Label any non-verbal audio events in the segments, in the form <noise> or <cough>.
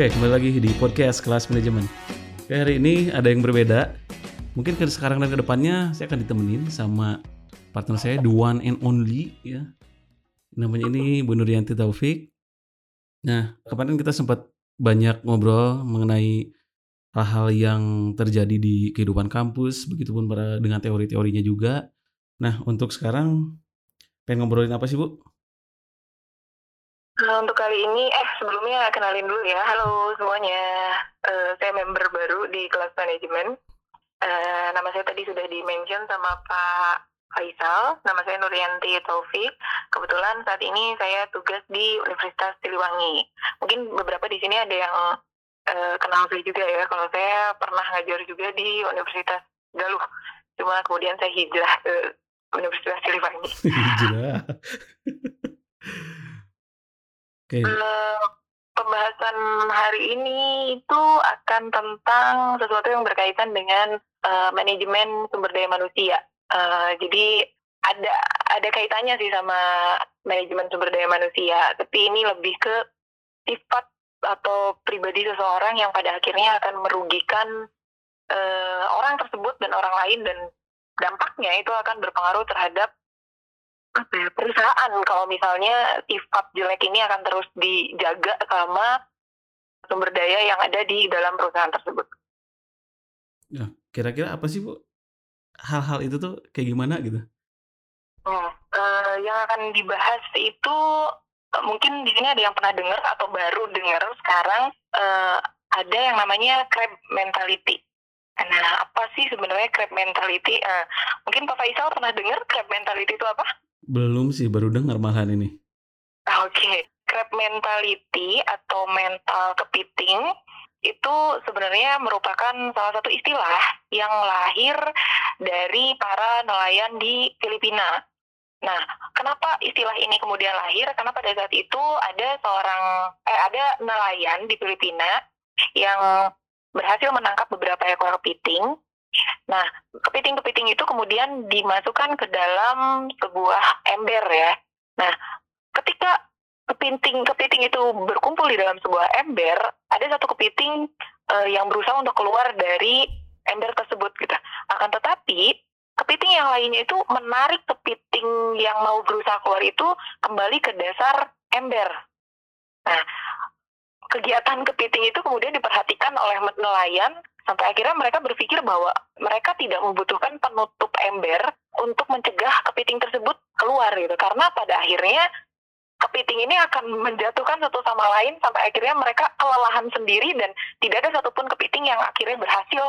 Oke, kembali lagi di podcast kelas manajemen. Oke, hari ini ada yang berbeda. Mungkin ke sekarang dan ke depannya saya akan ditemenin sama partner saya, the one and only ya. Namanya ini Bu Nuryanti Taufik. Nah, kemarin kita sempat banyak ngobrol mengenai hal-hal yang terjadi di kehidupan kampus, begitupun pada dengan teori-teorinya juga. Nah, untuk sekarang pengen ngobrolin apa sih, Bu? Nah, untuk kali ini, eh sebelumnya kenalin dulu ya. Halo semuanya, uh, saya member baru di kelas manajemen. Uh, nama saya tadi sudah di-mention sama Pak Faisal. Nama saya Nuryanti Taufik. Kebetulan saat ini saya tugas di Universitas Siliwangi. Mungkin beberapa di sini ada yang uh, kenal saya juga ya. Kalau saya pernah ngajar juga di Universitas Galuh. Cuma kemudian saya hijrah ke Universitas Siliwangi. Hijrah. <laughs> Okay. Uh, pembahasan hari ini itu akan tentang sesuatu yang berkaitan dengan uh, manajemen sumber daya manusia. Uh, jadi ada ada kaitannya sih sama manajemen sumber daya manusia, tapi ini lebih ke sifat atau pribadi seseorang yang pada akhirnya akan merugikan uh, orang tersebut dan orang lain dan dampaknya itu akan berpengaruh terhadap apa ya perusahaan kalau misalnya sifat jelek ini akan terus dijaga sama sumber daya yang ada di dalam perusahaan tersebut. Ya, kira-kira apa sih bu? Hal-hal itu tuh kayak gimana gitu? Hmm, uh, yang akan dibahas itu uh, mungkin di sini ada yang pernah dengar atau baru dengar sekarang uh, ada yang namanya crab mentality. Nah, apa sih sebenarnya crab mentality? Uh, mungkin Pak Faisal pernah dengar crab mentality itu apa? Belum sih, baru dengar malahan ini. Oke, okay. crab mentality atau mental kepiting itu sebenarnya merupakan salah satu istilah yang lahir dari para nelayan di Filipina. Nah, kenapa istilah ini kemudian lahir? Karena pada saat itu ada seorang eh ada nelayan di Filipina yang berhasil menangkap beberapa ekor kepiting Nah, kepiting-kepiting itu kemudian dimasukkan ke dalam sebuah ember ya. Nah, ketika kepiting-kepiting itu berkumpul di dalam sebuah ember, ada satu kepiting uh, yang berusaha untuk keluar dari ember tersebut gitu. Akan tetapi kepiting yang lainnya itu menarik kepiting yang mau berusaha keluar itu kembali ke dasar ember. Nah, kegiatan kepiting itu kemudian diperhatikan oleh nelayan sampai akhirnya mereka berpikir bahwa mereka tidak membutuhkan penutup ember untuk mencegah kepiting tersebut keluar gitu karena pada akhirnya kepiting ini akan menjatuhkan satu sama lain sampai akhirnya mereka kelelahan sendiri dan tidak ada satupun kepiting yang akhirnya berhasil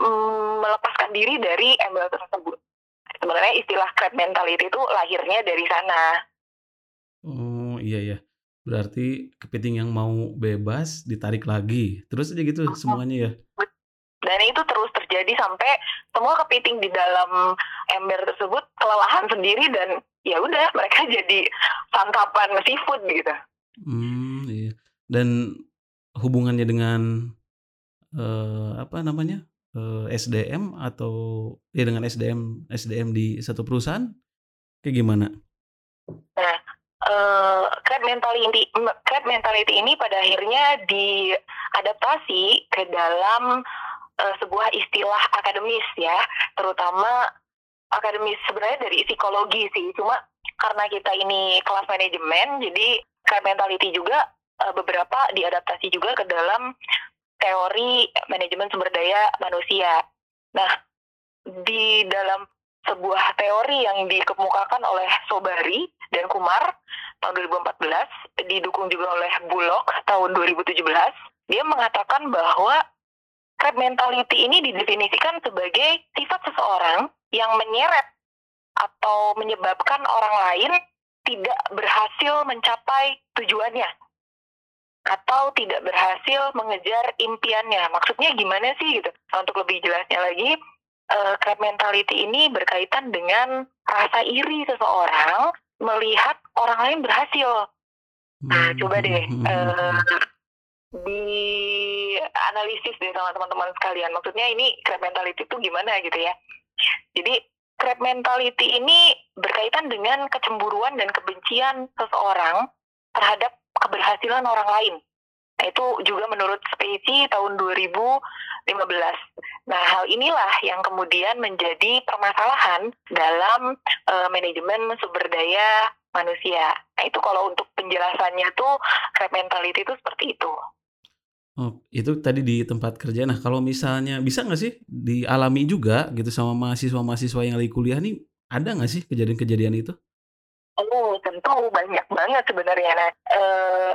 mm, melepaskan diri dari ember tersebut. Sebenarnya istilah crab mentality itu lahirnya dari sana. Oh iya ya. Berarti kepiting yang mau bebas ditarik lagi. Terus aja gitu semuanya ya. Dan itu terus terjadi sampai semua kepiting di dalam ember tersebut kelelahan sendiri dan ya udah mereka jadi santapan seafood gitu. Hmm, iya. Dan hubungannya dengan uh, apa namanya? Uh, eh, SDM atau ya dengan SDM SDM di satu perusahaan kayak gimana? Nah, uh, crab mentality crab mentality ini pada akhirnya diadaptasi ke dalam uh, sebuah istilah akademis ya, terutama akademis sebenarnya dari psikologi sih. Cuma karena kita ini kelas manajemen, jadi crime mentality juga uh, beberapa diadaptasi juga ke dalam teori manajemen sumber daya manusia. Nah, di dalam sebuah teori yang dikemukakan oleh Sobari dan Kumar tahun 2014, didukung juga oleh Bullock tahun 2017, dia mengatakan bahwa crab mentality ini didefinisikan sebagai sifat seseorang yang menyeret atau menyebabkan orang lain tidak berhasil mencapai tujuannya atau tidak berhasil mengejar impiannya. Maksudnya gimana sih gitu? Untuk lebih jelasnya lagi, uh, crab mentality ini berkaitan dengan rasa iri seseorang melihat orang lain berhasil. Nah, coba deh uh, analisis deh sama teman-teman sekalian. Maksudnya ini crab mentality itu gimana gitu ya. Jadi crab mentality ini berkaitan dengan kecemburuan dan kebencian seseorang terhadap keberhasilan orang lain. Nah, itu juga menurut Spacey tahun 2015. Nah, hal inilah yang kemudian menjadi permasalahan dalam uh, manajemen sumber daya manusia. Nah, itu kalau untuk penjelasannya tuh crab mentality itu seperti itu. Oh, itu tadi di tempat kerja. Nah, kalau misalnya bisa nggak sih dialami juga gitu sama mahasiswa-mahasiswa yang lagi kuliah nih, ada nggak sih kejadian-kejadian itu? Oh, tentu banyak banget sebenarnya. Nah, eh,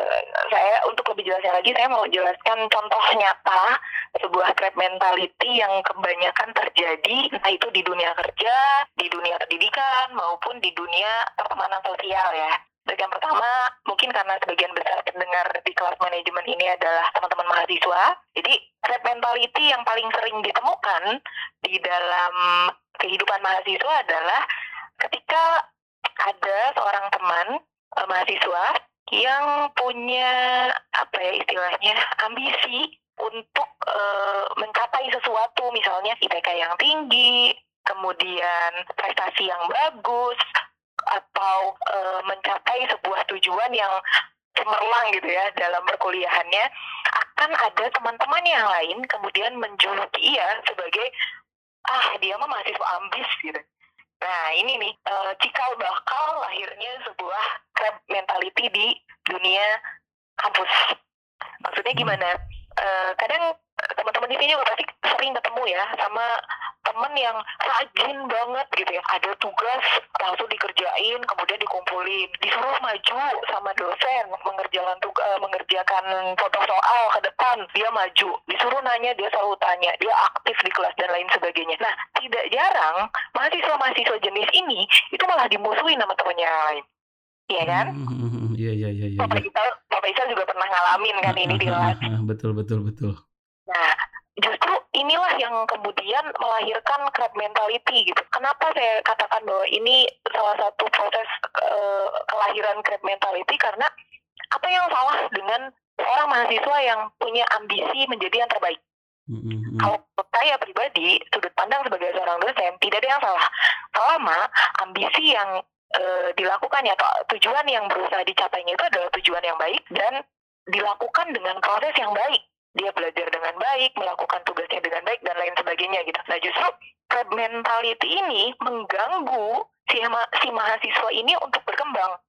saya untuk lebih jelasnya lagi, saya mau jelaskan contoh nyata sebuah trap mentality yang kebanyakan terjadi, entah itu di dunia kerja, di dunia pendidikan, maupun di dunia pertemanan sosial ya. Baik yang pertama, mungkin karena sebagian besar pendengar di kelas manajemen ini adalah teman-teman mahasiswa, jadi trap mentality yang paling sering ditemukan di dalam kehidupan mahasiswa adalah ketika ada seorang teman uh, mahasiswa yang punya apa ya istilahnya ambisi untuk uh, mencapai sesuatu misalnya IPK yang tinggi kemudian prestasi yang bagus atau uh, mencapai sebuah tujuan yang cemerlang gitu ya dalam perkuliahannya akan ada teman-teman yang lain kemudian menjuluki ia sebagai ah dia mah mahasiswa ambis gitu Nah ini nih uh, cikal bakal lahirnya sebuah crab mentality di dunia kampus. Maksudnya hmm. Uh, kadang teman-teman di sini juga pasti sering ketemu ya sama temen yang rajin banget gitu ya. Ada tugas langsung dikerjain kemudian dikumpulin. Disuruh maju sama dosen mengerjakan tugas eh, mengerjakan foto soal ke depan dia maju. Disuruh nanya dia selalu tanya. Dia aktif di kelas dan lain sebagainya. Nah tidak jarang mahasiswa-mahasiswa jenis ini itu malah dimusuhin sama temannya lain. Iya kan? Iya iya iya iya. Bapak Isal, Bapak Isal juga pernah ngalamin kan ini di kelas. Betul betul betul. Nah, justru inilah yang kemudian melahirkan crab mentality gitu. Kenapa saya katakan bahwa ini salah satu proses uh, kelahiran crab mentality karena apa yang salah dengan orang mahasiswa yang punya ambisi menjadi yang terbaik? Mm-hmm. Kalau saya pribadi, sudut pandang sebagai seorang dosen, tidak ada yang salah. Selama ambisi yang uh, dilakukan ya atau tujuan yang berusaha dicapainya itu adalah tujuan yang baik dan dilakukan dengan proses yang baik dia belajar dengan baik, melakukan tugasnya dengan baik dan lain sebagainya gitu. Nah justru crab mentality ini mengganggu si, ma si mahasiswa ini untuk berkembang.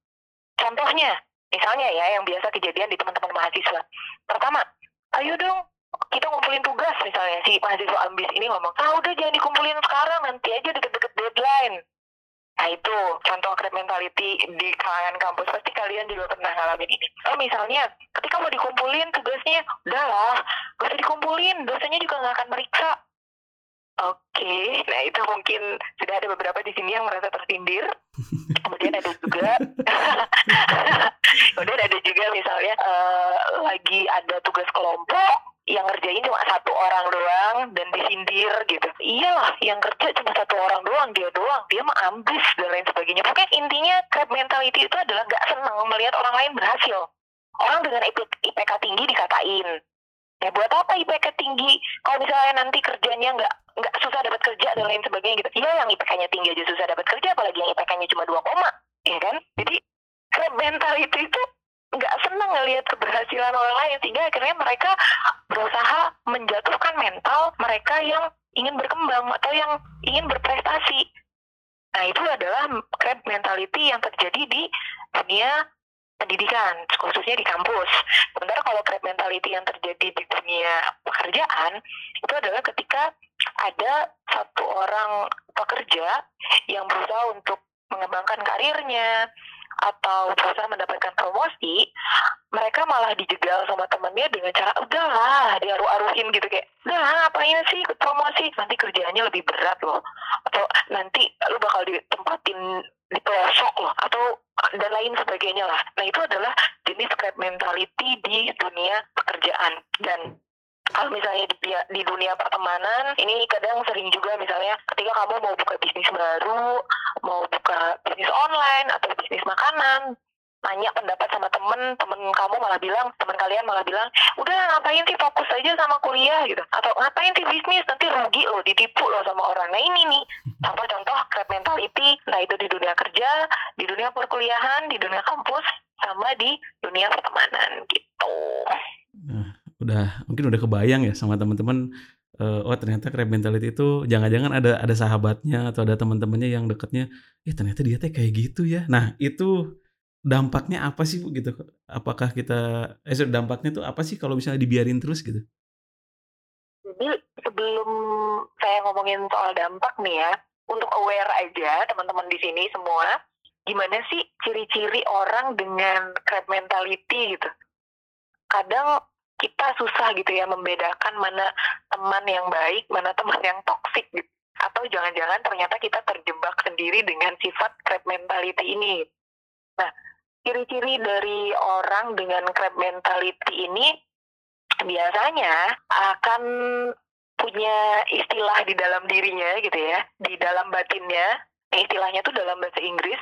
Contohnya, misalnya ya yang biasa kejadian di teman-teman mahasiswa. Pertama, ayo dong kita ngumpulin tugas misalnya si mahasiswa ambis ini ngomong, ah udah jangan dikumpulin sekarang nanti aja deket-deket deadline. Nah itu contoh crab mentality di kalangan kampus pasti kalian juga pernah ngalamin ini. Oh misalnya ketika mau dikumpulin tugasnya, udahlah gak usah dikumpulin, dosanya juga nggak akan meriksa. Oke, okay. nah itu mungkin sudah ada beberapa di sini yang merasa tersindir. <laughs> Kemudian ada juga, <laughs> kemudian ada juga misalnya uh, lagi ada tugas kelompok, yang ngerjain cuma satu orang doang dan disindir gitu. Iyalah, yang kerja cuma satu orang doang, dia doang, dia mah ambis dan lain sebagainya. Pokoknya intinya crab mentality itu adalah gak senang melihat orang lain berhasil. Orang dengan IPK tinggi dikatain. Ya buat apa IPK tinggi kalau misalnya nanti kerjanya nggak nggak susah dapat kerja dan lain sebagainya gitu. Iya yang IPK-nya tinggi aja susah dapat kerja, apalagi yang IPK-nya cuma dua koma, ya kan? Jadi crab mentality itu nggak ngelihat keberhasilan orang lain sehingga akhirnya mereka berusaha menjatuhkan mental mereka yang ingin berkembang atau yang ingin berprestasi. Nah itu adalah crab mentality yang terjadi di dunia pendidikan, khususnya di kampus. Sementara kalau crab mentality yang terjadi di dunia pekerjaan, itu adalah ketika ada satu orang pekerja yang berusaha untuk mengembangkan karirnya, atau berusaha mendapatkan promosi, mereka malah dijegal sama temennya dengan cara udahlah diaruh-aruhin gitu kayak udah ngapain sih ikut promosi? Nanti kerjaannya lebih berat loh. Atau nanti lu bakal ditempatin di pelosok loh atau dan lain sebagainya lah. Nah itu adalah jenis crab mentality di dunia pekerjaan. Dan kalau misalnya di, di dunia pertemanan ini kadang sering juga misalnya ketika kamu mau buka bisnis baru mau buka bisnis online atau bisnis makanan nanya pendapat sama temen temen kamu malah bilang temen kalian malah bilang udah ngapain sih fokus aja sama kuliah? gitu. Atau ngapain sih bisnis? Nanti rugi loh ditipu loh sama orang. Nah ini nih. <laughs> Contoh-contoh crab mentality. Nah itu di dunia kerja di dunia perkuliahan di dunia kampus sama di dunia pertemanan gitu udah mungkin udah kebayang ya sama teman-teman uh, oh ternyata crab mentality itu jangan-jangan ada ada sahabatnya atau ada teman-temannya yang deketnya, eh ternyata dia teh kayak gitu ya. Nah itu dampaknya apa sih Bu gitu? Apakah kita eh dampaknya tuh apa sih kalau misalnya dibiarin terus gitu? Jadi sebelum saya ngomongin soal dampak nih ya, untuk aware aja teman-teman di sini semua, gimana sih ciri-ciri orang dengan crab mentality gitu? Kadang kita susah gitu ya membedakan mana teman yang baik, mana teman yang toksik gitu. Atau jangan-jangan ternyata kita terjebak sendiri dengan sifat crab mentality ini. Nah, ciri-ciri dari orang dengan crab mentality ini biasanya akan punya istilah di dalam dirinya gitu ya, di dalam batinnya. Istilahnya tuh dalam bahasa Inggris.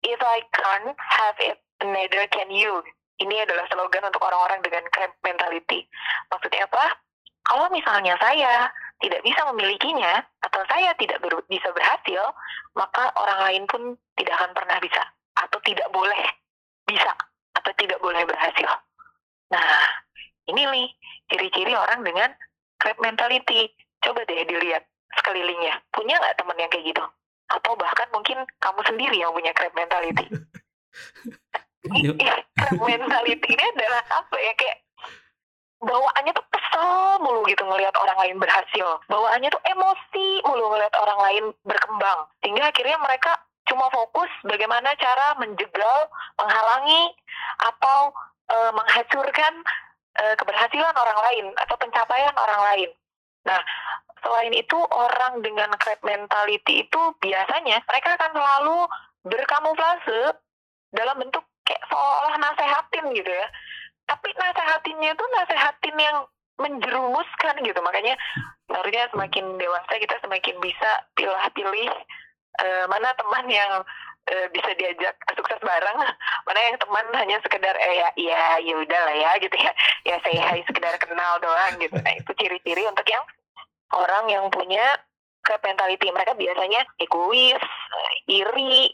If I can't have it, neither can you ini adalah slogan untuk orang-orang dengan crab mentality. Maksudnya apa? Kalau misalnya saya tidak bisa memilikinya atau saya tidak ber bisa berhasil, maka orang lain pun tidak akan pernah bisa atau tidak boleh bisa atau tidak boleh berhasil. Nah, ini nih ciri-ciri orang dengan crab mentality. Coba deh dilihat sekelilingnya. Punya nggak teman yang kayak gitu? Atau bahkan mungkin kamu sendiri yang punya crab mentality. <laughs> mentality ini adalah apa ya kayak bawaannya tuh kesel mulu gitu ngelihat orang lain berhasil. Bawaannya tuh emosi mulu ngelihat orang lain berkembang. Sehingga akhirnya mereka cuma fokus bagaimana cara menjegal menghalangi atau e, menghancurkan e, keberhasilan orang lain atau pencapaian orang lain. Nah selain itu orang dengan crab mentality itu biasanya mereka akan selalu berkamuflase dalam bentuk kayak seolah nasehatin gitu ya. Tapi nasehatinnya itu nasehatin yang menjerumuskan gitu. Makanya sebenarnya semakin dewasa kita semakin bisa pilih-pilih uh, mana teman yang uh, bisa diajak sukses bareng <laughs> mana yang teman hanya sekedar eh ya ya ya udah lah ya gitu ya. Ya saya hai sekedar kenal doang gitu. Nah itu ciri-ciri untuk yang orang yang punya ke mentality mereka biasanya egois iri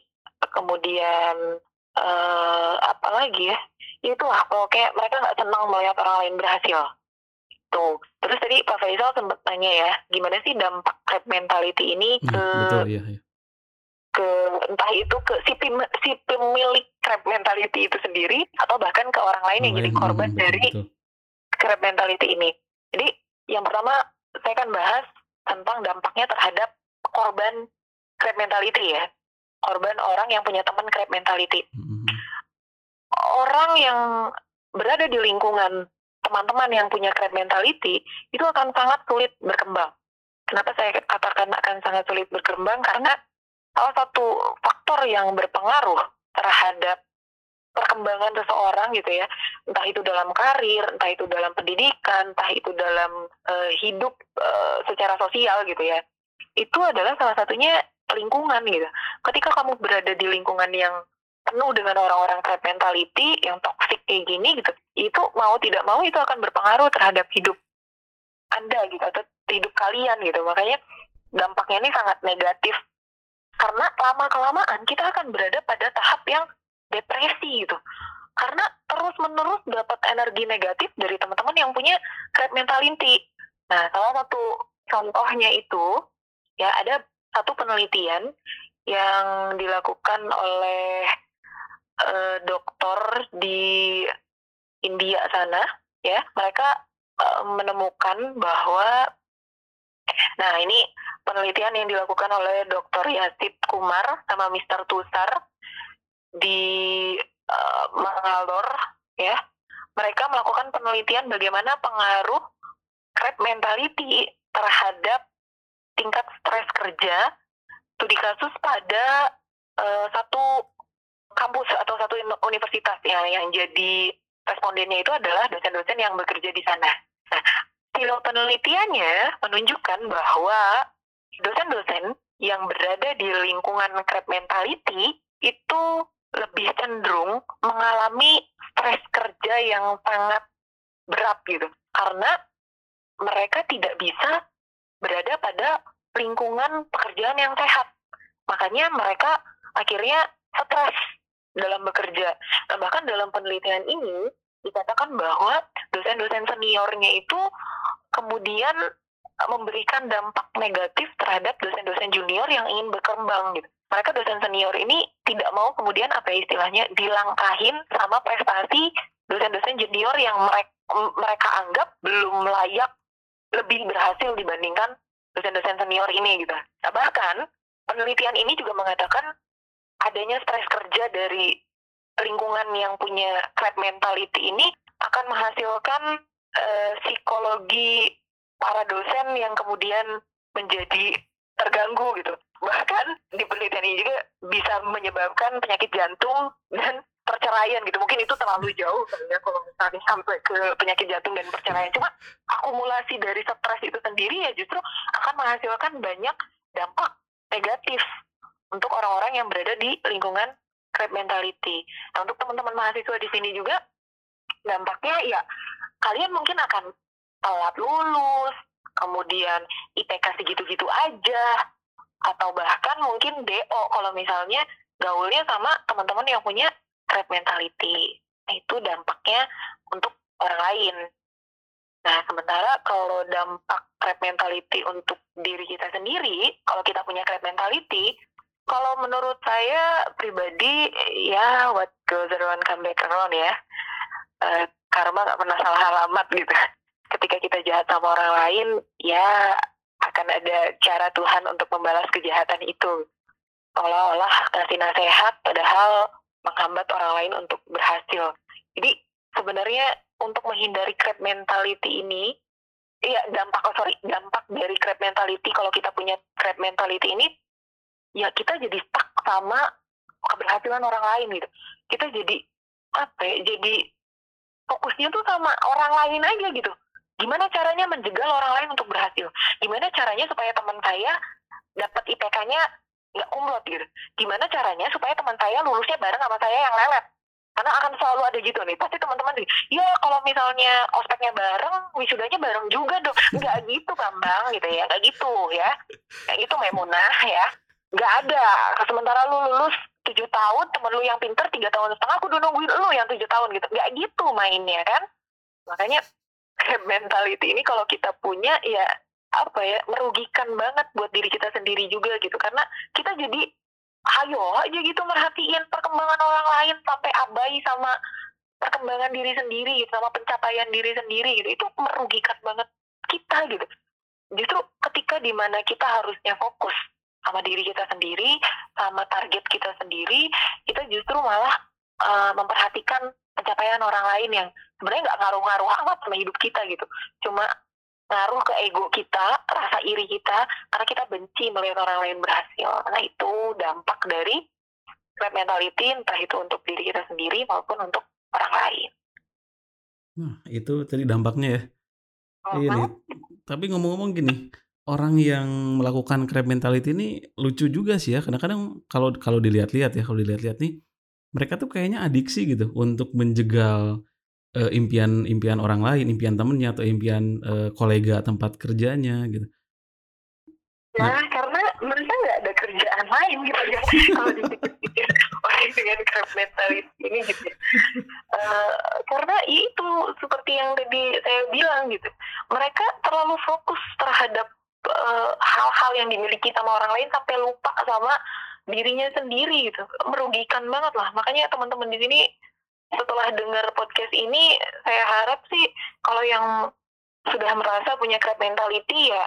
kemudian uh, apa lagi ya itu lah kayak mereka nggak senang melihat orang lain berhasil tuh terus tadi Pak Faisal sempat tanya ya gimana sih dampak crab mentality ini hmm, ke betul, iya, iya. ke entah itu ke si, pem, si pemilik crab mentality itu sendiri atau bahkan ke orang lain yang jadi korban dari betul. crab mentality ini jadi yang pertama saya akan bahas tentang dampaknya terhadap korban crab mentality ya korban orang yang punya teman crab mentality. Mm-hmm. Orang yang berada di lingkungan teman-teman yang punya crab mentality itu akan sangat sulit berkembang. Kenapa saya katakan akan sangat sulit berkembang? Karena salah satu faktor yang berpengaruh terhadap perkembangan seseorang gitu ya, entah itu dalam karir, entah itu dalam pendidikan, entah itu dalam uh, hidup uh, secara sosial gitu ya, itu adalah salah satunya lingkungan gitu. Ketika kamu berada di lingkungan yang penuh dengan orang-orang crab mentality yang toxic kayak gini gitu, itu mau tidak mau itu akan berpengaruh terhadap hidup Anda gitu atau hidup kalian gitu. Makanya dampaknya ini sangat negatif karena lama kelamaan kita akan berada pada tahap yang depresi gitu. Karena terus menerus dapat energi negatif dari teman-teman yang punya crab mentality. Nah, salah satu contohnya itu ya ada satu penelitian yang dilakukan oleh uh, dokter di India sana ya mereka uh, menemukan bahwa nah ini penelitian yang dilakukan oleh dokter Yasid Kumar sama Mr. Tusar di uh, Mangalore ya mereka melakukan penelitian bagaimana pengaruh crab mentality terhadap tingkat stres kerja studi kasus pada uh, satu kampus atau satu universitas ya yang jadi respondennya itu adalah dosen-dosen yang bekerja di sana. Nah, penelitiannya menunjukkan bahwa dosen-dosen yang berada di lingkungan crab mentality itu lebih cenderung mengalami stres kerja yang sangat berat gitu karena mereka tidak bisa berada pada lingkungan pekerjaan yang sehat. Makanya mereka akhirnya stres dalam bekerja. Nah, bahkan dalam penelitian ini dikatakan bahwa dosen-dosen seniornya itu kemudian memberikan dampak negatif terhadap dosen-dosen junior yang ingin berkembang gitu. Mereka dosen senior ini tidak mau kemudian apa ya istilahnya dilangkahin sama prestasi dosen-dosen junior yang mereka mereka anggap belum layak lebih berhasil dibandingkan dosen-dosen senior ini gitu. Nah, bahkan penelitian ini juga mengatakan adanya stres kerja dari lingkungan yang punya crab mentality ini akan menghasilkan uh, psikologi para dosen yang kemudian menjadi terganggu gitu. Bahkan di penelitian ini juga bisa menyebabkan penyakit jantung dan perceraian gitu. Mungkin itu terlalu jauh kan ya kalau misalnya sampai ke penyakit jantung dan perceraian. Cuma akumulasi dari stres itu sendiri ya justru akan menghasilkan banyak dampak negatif untuk orang-orang yang berada di lingkungan crab mentality. Nah, untuk teman-teman mahasiswa di sini juga dampaknya ya kalian mungkin akan telat lulus, kemudian IPK segitu-gitu aja, atau bahkan mungkin DO kalau misalnya gaulnya sama teman-teman yang punya crab mentality. Nah, itu dampaknya untuk orang lain. Nah, sementara kalau dampak crab mentality untuk diri kita sendiri, kalau kita punya crab mentality, kalau menurut saya pribadi ya what goes around come back around ya. Uh, karma nggak pernah salah alamat gitu. Ketika kita jahat sama orang lain, ya akan ada cara Tuhan untuk membalas kejahatan itu. Olah-olah kasih nasihat, padahal menghambat orang lain untuk berhasil. Jadi sebenarnya untuk menghindari crab mentality ini, ya dampak oh sorry dampak dari crab mentality kalau kita punya crab mentality ini ya kita jadi stuck sama keberhasilan orang lain gitu. Kita jadi apa ya jadi fokusnya tuh sama orang lain aja gitu. Gimana caranya menjegal orang lain untuk berhasil? Gimana caranya supaya teman saya dapat IPK-nya nggak kumlot gitu gimana caranya supaya teman saya lulusnya bareng sama saya yang lelet? Karena akan selalu ada gitu nih. Pasti teman-teman nih ya kalau misalnya ospeknya bareng wisudanya bareng juga dong. Nggak <laughs> gitu bambang gitu ya. Nggak gitu ya. Kayak gitu memunah ya. Nggak ada. Sementara lu lulus tujuh tahun temen lu yang pinter tiga tahun setengah aku udah nungguin lu yang tujuh tahun gitu. Nggak gitu mainnya kan? Makanya <laughs> mentality ini kalau kita punya ya apa ya merugikan banget buat diri kita sendiri juga gitu. Karena kita jadi ayo aja gitu merhatiin perkembangan orang lain sampai abai sama perkembangan diri sendiri gitu sama pencapaian diri sendiri gitu. Itu merugikan banget kita gitu. Justru ketika di mana kita harusnya fokus sama diri kita sendiri, sama target kita sendiri, kita justru malah uh, memperhatikan pencapaian orang lain yang sebenarnya nggak ngaruh-ngaruh amat sama hidup kita gitu. Cuma ngaruh ke ego kita, rasa iri kita, karena kita benci melihat orang lain berhasil. Karena itu dampak dari crab mentality, entah itu untuk diri kita sendiri maupun untuk orang lain. Nah, itu tadi dampaknya ya. -huh. Ini. Tapi ngomong-ngomong gini, orang yang melakukan crab mentality ini lucu juga sih ya. Kadang-kadang kalau kalau dilihat-lihat ya, kalau dilihat-lihat nih, mereka tuh kayaknya adiksi gitu untuk menjegal uh, impian-impian orang lain, impian temennya atau impian uh, kolega tempat kerjanya gitu. Ya, nah, karena mereka nggak ada kerjaan lain gitu ya. <laughs> kalau dipikir-pikir orang dengan crab mentality ini gitu. Uh, karena itu seperti yang tadi saya bilang gitu, mereka terlalu fokus terhadap hal-hal uh, yang dimiliki sama orang lain sampai lupa sama dirinya sendiri gitu merugikan banget lah makanya teman-teman di sini setelah dengar podcast ini saya harap sih kalau yang sudah merasa punya crab mentality ya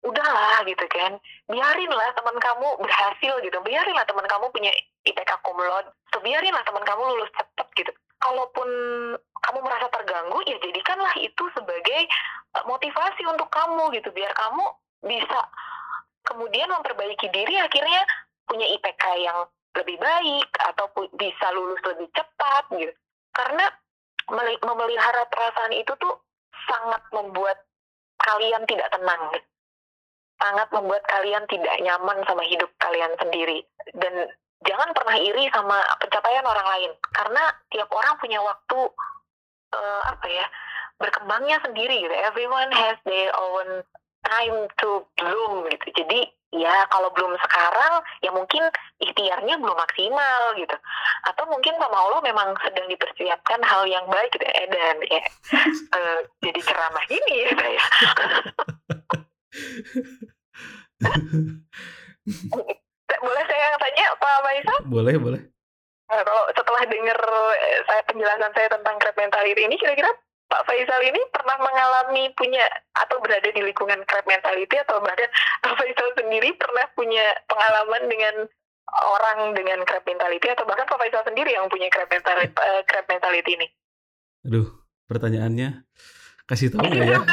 udahlah gitu kan. Biarinlah teman kamu berhasil gitu. Biarinlah teman kamu punya IPK cum laude. Biarinlah teman kamu lulus cepet gitu. Kalaupun kamu merasa terganggu ya jadikanlah itu sebagai eh, motivasi untuk kamu gitu. Biar kamu bisa kemudian memperbaiki diri akhirnya punya IPK yang lebih baik atau bisa lulus lebih cepat gitu. Karena memelihara perasaan itu tuh sangat membuat kalian tidak tenang. Sangat membuat kalian tidak nyaman sama hidup kalian sendiri. Dan jangan pernah iri sama pencapaian orang lain. Karena tiap orang punya waktu uh, apa ya berkembangnya sendiri gitu. Everyone has their own time to bloom gitu. Jadi ya kalau belum sekarang ya mungkin ikhtiarnya belum maksimal gitu. Atau mungkin sama Allah memang sedang dipersiapkan hal yang baik gitu eh dan ya uh, <laughs> jadi ceramah ini ya. Saya <laughs> boleh saya tanya Pak Faisal boleh boleh. Nah, kalau setelah dengar eh, saya penjelasan saya tentang crab mentality ini kira-kira Pak Faisal ini pernah mengalami punya atau berada di lingkungan crab mentality atau bahkan <laughs> Pak Faisal sendiri pernah punya pengalaman dengan orang dengan crab mentality atau bahkan Pak Faisal sendiri yang punya crab mentality, uh, crab mentality ini? Aduh, pertanyaannya kasih tahu nggak ya? <laughs>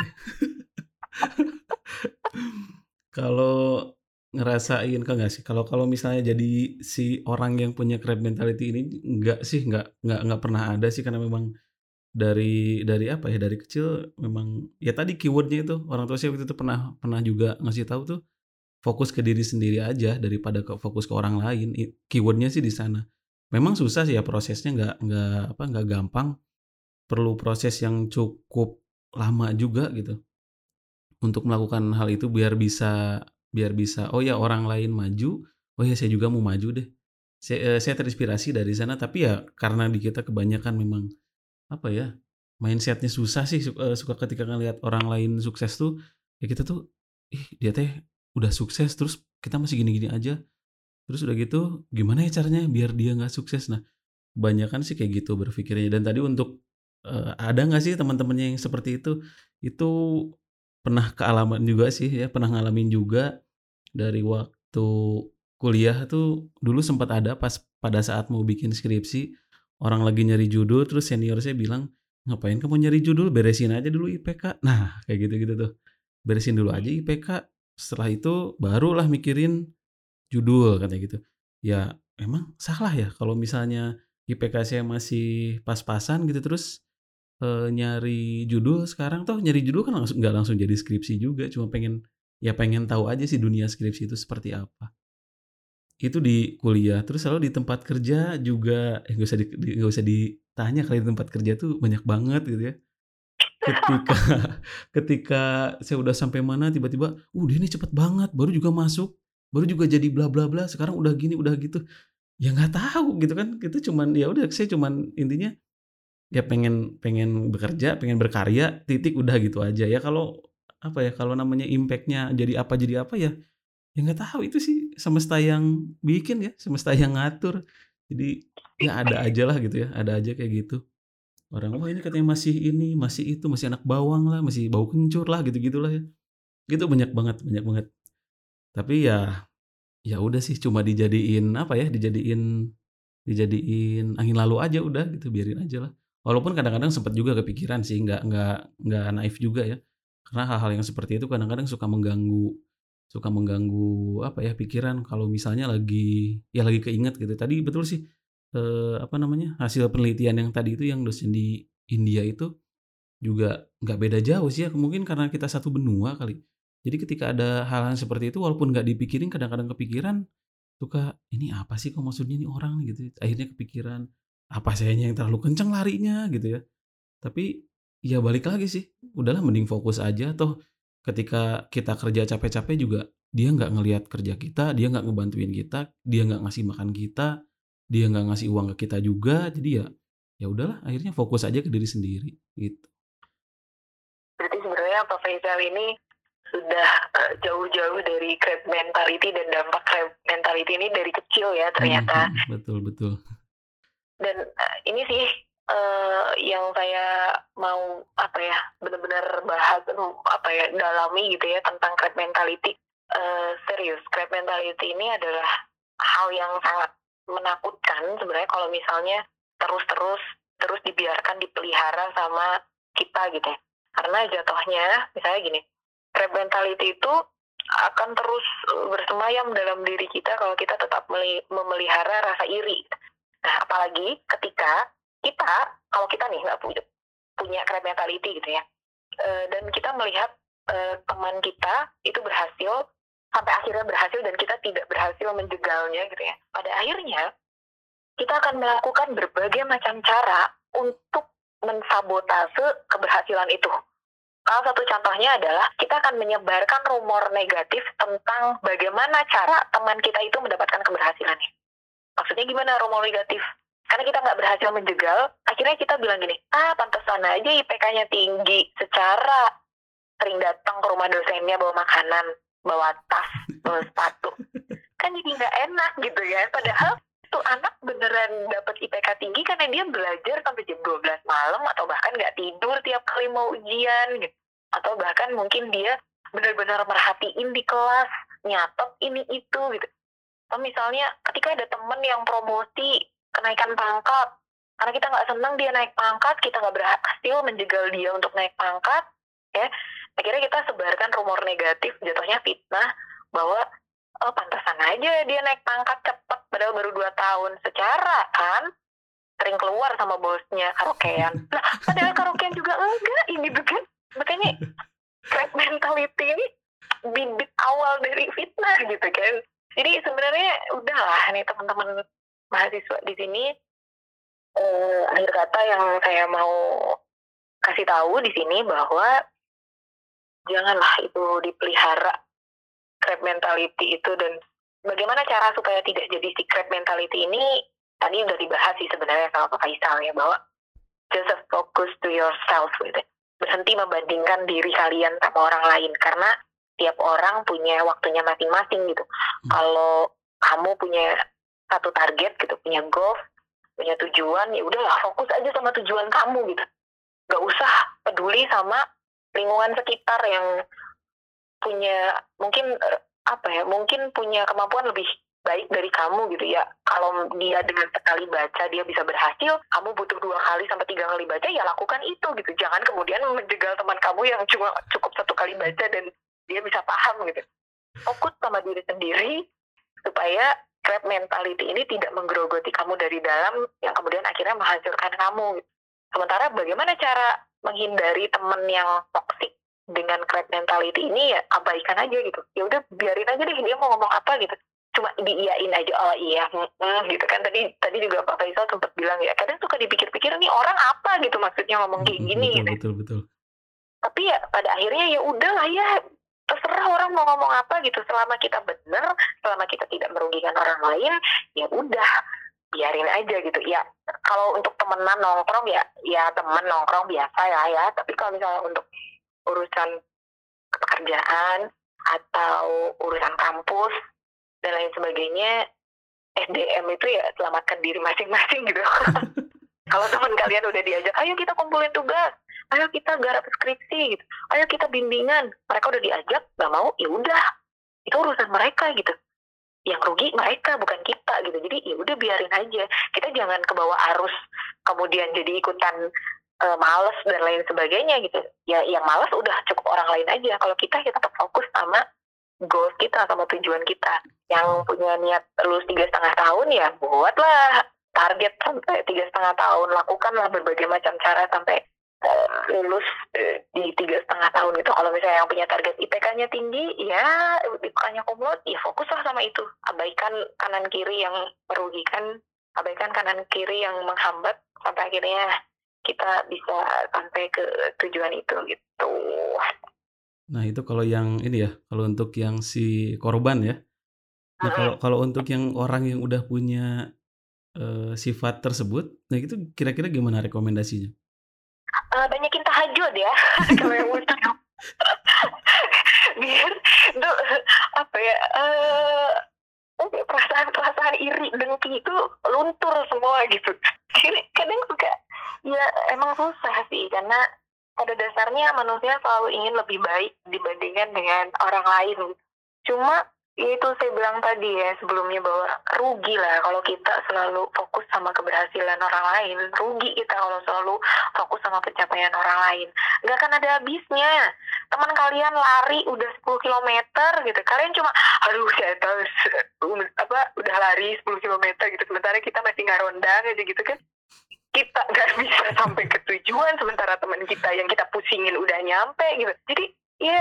kalau ngerasain kan nggak sih? Kalau kalau misalnya jadi si orang yang punya crab mentality ini nggak sih, nggak nggak nggak pernah ada sih karena memang dari dari apa ya dari kecil memang ya tadi keywordnya itu orang tua saya waktu itu pernah pernah juga ngasih tahu tuh fokus ke diri sendiri aja daripada ke fokus ke orang lain. Keywordnya sih di sana. Memang susah sih ya prosesnya nggak nggak apa nggak gampang. Perlu proses yang cukup lama juga gitu untuk melakukan hal itu biar bisa biar bisa oh ya orang lain maju oh ya saya juga mau maju deh. Saya, eh, saya terinspirasi dari sana tapi ya karena di kita kebanyakan memang apa ya, mindsetnya susah sih suka, suka ketika ngelihat orang lain sukses tuh, ya kita tuh, ih dia teh udah sukses terus kita masih gini-gini aja. Terus udah gitu gimana ya caranya biar dia nggak sukses? Nah, kebanyakan sih kayak gitu berpikirnya dan tadi untuk, uh, ada nggak sih teman-temannya yang seperti itu? Itu pernah kealaman juga sih ya, pernah ngalamin juga dari waktu kuliah tuh dulu sempat ada pas pada saat mau bikin skripsi orang lagi nyari judul terus senior saya bilang ngapain kamu nyari judul? Beresin aja dulu IPK nah kayak gitu gitu tuh. Beresin dulu aja IPK setelah itu barulah mikirin judul katanya gitu. Ya emang salah ya kalau misalnya IPK saya masih pas-pasan gitu terus e, nyari judul sekarang tuh nyari judul kan langsung nggak langsung jadi skripsi juga cuma pengen ya pengen tahu aja sih dunia skripsi itu seperti apa itu di kuliah terus selalu di tempat kerja juga eh, gak usah di, gak usah ditanya kali di tempat kerja tuh banyak banget gitu ya. Ketika <laughs> ketika saya udah sampai mana tiba-tiba uh dia ini cepet banget baru juga masuk baru juga jadi bla bla bla sekarang udah gini udah gitu. Ya nggak tahu gitu kan itu cuman ya udah saya cuman intinya ya pengen pengen bekerja pengen berkarya titik udah gitu aja. Ya kalau apa ya kalau namanya impactnya jadi apa jadi apa ya ya nggak tahu itu sih semesta yang bikin ya semesta yang ngatur. Jadi ya ada aja lah gitu ya ada aja kayak gitu. Orang wah ini katanya masih ini masih itu masih anak bawang lah masih bau kencur lah gitu gitulah ya. Gitu banyak banget banyak banget. Tapi ya ya udah sih cuma dijadiin apa ya dijadiin dijadiin angin lalu aja udah gitu biarin aja lah. Walaupun kadang-kadang sempat juga kepikiran sih nggak nggak nggak naif juga ya. Karena hal-hal yang seperti itu kadang-kadang suka mengganggu suka mengganggu apa ya pikiran kalau misalnya lagi ya lagi keinget gitu. Tadi betul sih eh, apa namanya hasil penelitian yang tadi itu yang dosen di India itu juga nggak beda jauh sih ya mungkin karena kita satu benua kali. Jadi ketika ada hal-hal seperti itu walaupun nggak dipikirin kadang-kadang kepikiran suka ini apa sih kok maksudnya ini orang gitu. Akhirnya kepikiran apa sayanya yang terlalu kencang larinya? Gitu ya. Tapi ya balik lagi sih udahlah mending fokus aja. Toh ketika kita kerja capek-capek juga dia nggak ngelihat kerja kita, dia nggak ngebantuin kita, dia nggak ngasih makan kita, dia nggak ngasih uang ke kita juga, jadi ya ya udahlah akhirnya fokus aja ke diri sendiri gitu. Berarti sebenarnya Pak Faisal ini sudah uh, jauh-jauh dari crab mentality dan dampak crab mentality ini dari kecil ya ternyata. Betul betul. Dan uh, ini sih uh, yang saya mau apa ya benar-benar bahas apa ya dalami gitu ya tentang crab mentality uh, serius crab mentality ini adalah hal yang sangat menakutkan sebenarnya kalau misalnya terus-terus terus dibiarkan dipelihara sama kita gitu ya karena jatuhnya misalnya gini crab mentality itu akan terus bersemayam dalam diri kita kalau kita tetap memelihara rasa iri. Nah, apalagi ketika kita kalau kita nih nggak punya punya mentality gitu ya uh, dan kita melihat uh, teman kita itu berhasil sampai akhirnya berhasil dan kita tidak berhasil menjegalnya gitu ya pada akhirnya kita akan melakukan berbagai macam cara untuk mensabotase keberhasilan itu Salah satu contohnya adalah kita akan menyebarkan rumor negatif tentang bagaimana cara teman kita itu mendapatkan keberhasilannya. Maksudnya gimana rumor negatif? Karena kita nggak berhasil menjegal, akhirnya kita bilang gini, ah pantesan aja IPK-nya tinggi. Secara sering datang ke rumah dosennya bawa makanan, bawa tas, bawa sepatu. Kan jadi nggak enak gitu ya. Padahal tuh anak beneran dapat IPK tinggi karena dia belajar sampai jam 12 malam atau bahkan nggak tidur tiap kali mau ujian gitu. Atau bahkan mungkin dia benar-benar merhatiin di kelas, nyatet ini itu gitu. Atau misalnya ketika ada temen yang promosi kenaikan pangkat, karena kita nggak senang dia naik pangkat, kita nggak berhasil menjegal dia untuk naik pangkat, ya. Akhirnya kita sebarkan rumor negatif, jatuhnya fitnah bahwa oh pantasan aja dia naik pangkat cepet padahal baru dua tahun. Secara kan sering keluar sama bosnya karaokean. <laughs> Nah padahal karaokean juga enggak ini bukan makanya crab mentality ini bibit awal dari fitnah gitu kan. Jadi sebenarnya udahlah nih teman-teman mahasiswa di sini eh, akhir kata yang saya mau kasih tahu di sini bahwa janganlah itu dipelihara crab mentality itu dan bagaimana cara supaya tidak jadi si crab mentality ini tadi udah dibahas sih sebenarnya sama Pak Faisal ya bahwa just focus to yourself gitu. Berhenti membandingkan diri kalian sama orang lain karena tiap orang punya waktunya masing-masing gitu. Hmm. Kalau kamu punya satu target gitu, punya goal, punya tujuan, ya udahlah fokus aja sama tujuan kamu gitu. Gak usah peduli sama lingkungan sekitar yang punya mungkin eh, apa ya mungkin punya kemampuan lebih baik dari kamu gitu ya. Kalau dia dengan sekali baca dia bisa berhasil kamu butuh dua kali sampai tiga kali baca ya lakukan itu gitu. Jangan kemudian menjegal teman kamu yang cuma cukup satu kali baca dan dia bisa paham gitu. Fokus sama diri sendiri supaya crab mentality ini tidak menggerogoti kamu dari dalam yang kemudian akhirnya menghancurkan kamu. Sementara bagaimana cara menghindari teman yang toksik dengan crab mentality ini ya abaikan aja gitu. Ya udah biarin aja deh dia mau ngomong apa gitu. Cuma diiyain aja oh iya hmm, gitu kan. Tadi tadi juga Pak Faisal sempat bilang ya kadang suka dipikir-pikir nih orang apa? gitu maksudnya ngomong kayak gini betul, gitu. betul betul. Tapi ya pada akhirnya ya udah lah ya terserah orang mau ngomong apa gitu. Selama kita benar selama kita tidak merugikan orang lain ya udah biarin aja gitu. Ya kalau untuk temenan nongkrong ya ya temen nongkrong biasa ya ya. Tapi kalau misalnya untuk urusan pekerjaan atau urusan kampus dan lain sebagainya SDM itu ya selamatkan diri masing-masing gitu. <laughs> Kalau teman kalian udah diajak ayo kita kumpulin tugas ayo kita garap skripsi gitu. Ayo kita bimbingan. Mereka udah diajak nggak mau ya udah. Itu urusan mereka gitu. Yang rugi mereka bukan kita gitu. Jadi ya udah biarin aja. Kita jangan ke bawah arus kemudian jadi ikutan uh, males dan lain sebagainya gitu. Ya yang males udah cukup orang lain aja. Kalau kita kita tetap fokus sama goals kita sama tujuan kita. Yang punya niat lulus tiga setengah tahun ya buatlah. Target sampai tiga setengah tahun lakukanlah berbagai macam cara sampai lulus uh, di tiga setengah tahun itu kalau misalnya yang punya target IPK-nya tinggi ya IPK-nya kumlot ya fokuslah sama itu abaikan kanan kiri yang merugikan abaikan kanan kiri yang menghambat sampai akhirnya kita bisa sampai ke tujuan itu gitu. Nah itu kalau yang ini ya, kalau untuk yang si korban ya. Nah kalau kalau untuk yang orang yang udah punya uh, sifat tersebut, nah itu kira-kira gimana rekomendasinya? Uh, banyakin tahajud ya kalau yang muslim. Biar itu apa ya? Uh, perasaan-perasaan iri dengki itu luntur semua gitu. Jadi kadang suka ya emang susah sih karena pada dasarnya manusia selalu ingin lebih baik dibandingkan dengan orang lain. Cuma itu saya bilang tadi ya sebelumnya bahwa rugi lah kalau kita selalu fokus sama keberhasilan orang lain. Rugi kita kalau selalu fokus sama pencapaian orang lain. Nggak akan ada habisnya. Teman kalian lari udah 10 km gitu. Kalian cuma aduh saya tahu apa udah lari 10 km gitu. Sementara kita masih nggak rondang aja gitu kan. Kita nggak bisa sampai ke tujuan sementara teman kita yang kita pusingin udah nyampe gitu. Jadi ya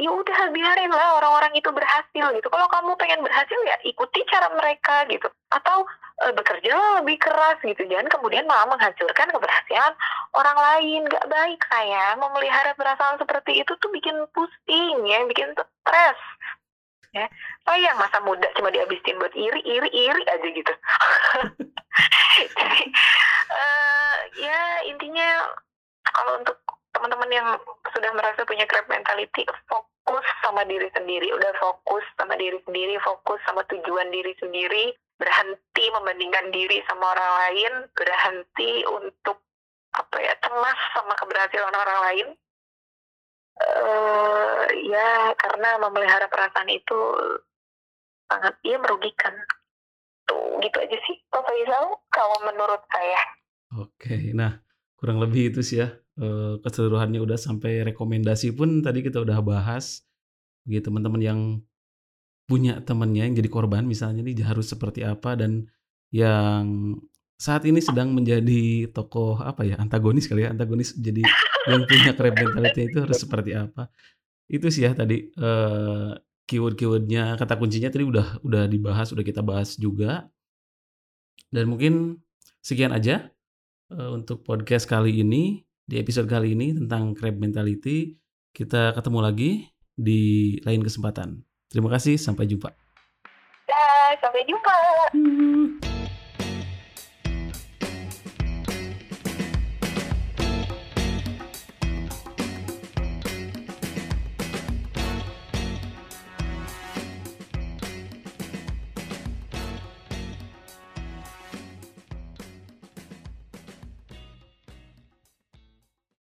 ya udah biarin lah orang-orang itu berhasil gitu. Kalau kamu pengen berhasil ya ikuti cara mereka gitu. Atau e, bekerja lebih keras gitu. Jangan kemudian malah menghancurkan keberhasilan orang lain. Gak baik saya memelihara perasaan seperti itu tuh bikin pusing ya, bikin stres. Ya, sayang masa muda cuma dihabisin buat iri, iri, iri aja gitu. <laughs> Jadi, uh, ya intinya kalau untuk teman-teman yang sudah merasa punya crab mentality fokus sama diri sendiri. Udah fokus sama diri sendiri fokus sama tujuan diri sendiri. Berhenti membandingkan diri sama orang lain. Berhenti untuk apa ya cemas sama keberhasilan orang lain. Uh, ya karena memelihara perasaan itu sangat iya merugikan. Tuh gitu aja sih Pak Faisal kalau menurut saya. Oke nah kurang lebih itu sih ya Eh, keseluruhannya udah sampai rekomendasi pun tadi kita udah bahas. Gitu teman-teman yang punya temannya yang jadi korban misalnya nih harus seperti apa dan yang saat ini sedang menjadi tokoh apa ya antagonis kali ya antagonis jadi yang punya crab itu harus seperti apa. Itu sih ya tadi uh, keyword-keywordnya kata kuncinya tadi udah udah dibahas udah kita bahas juga. Dan mungkin sekian aja uh, untuk podcast kali ini di episode kali ini tentang crab mentality. Kita ketemu lagi di lain kesempatan. Terima kasih, sampai jumpa. Sampai jumpa. Hmm.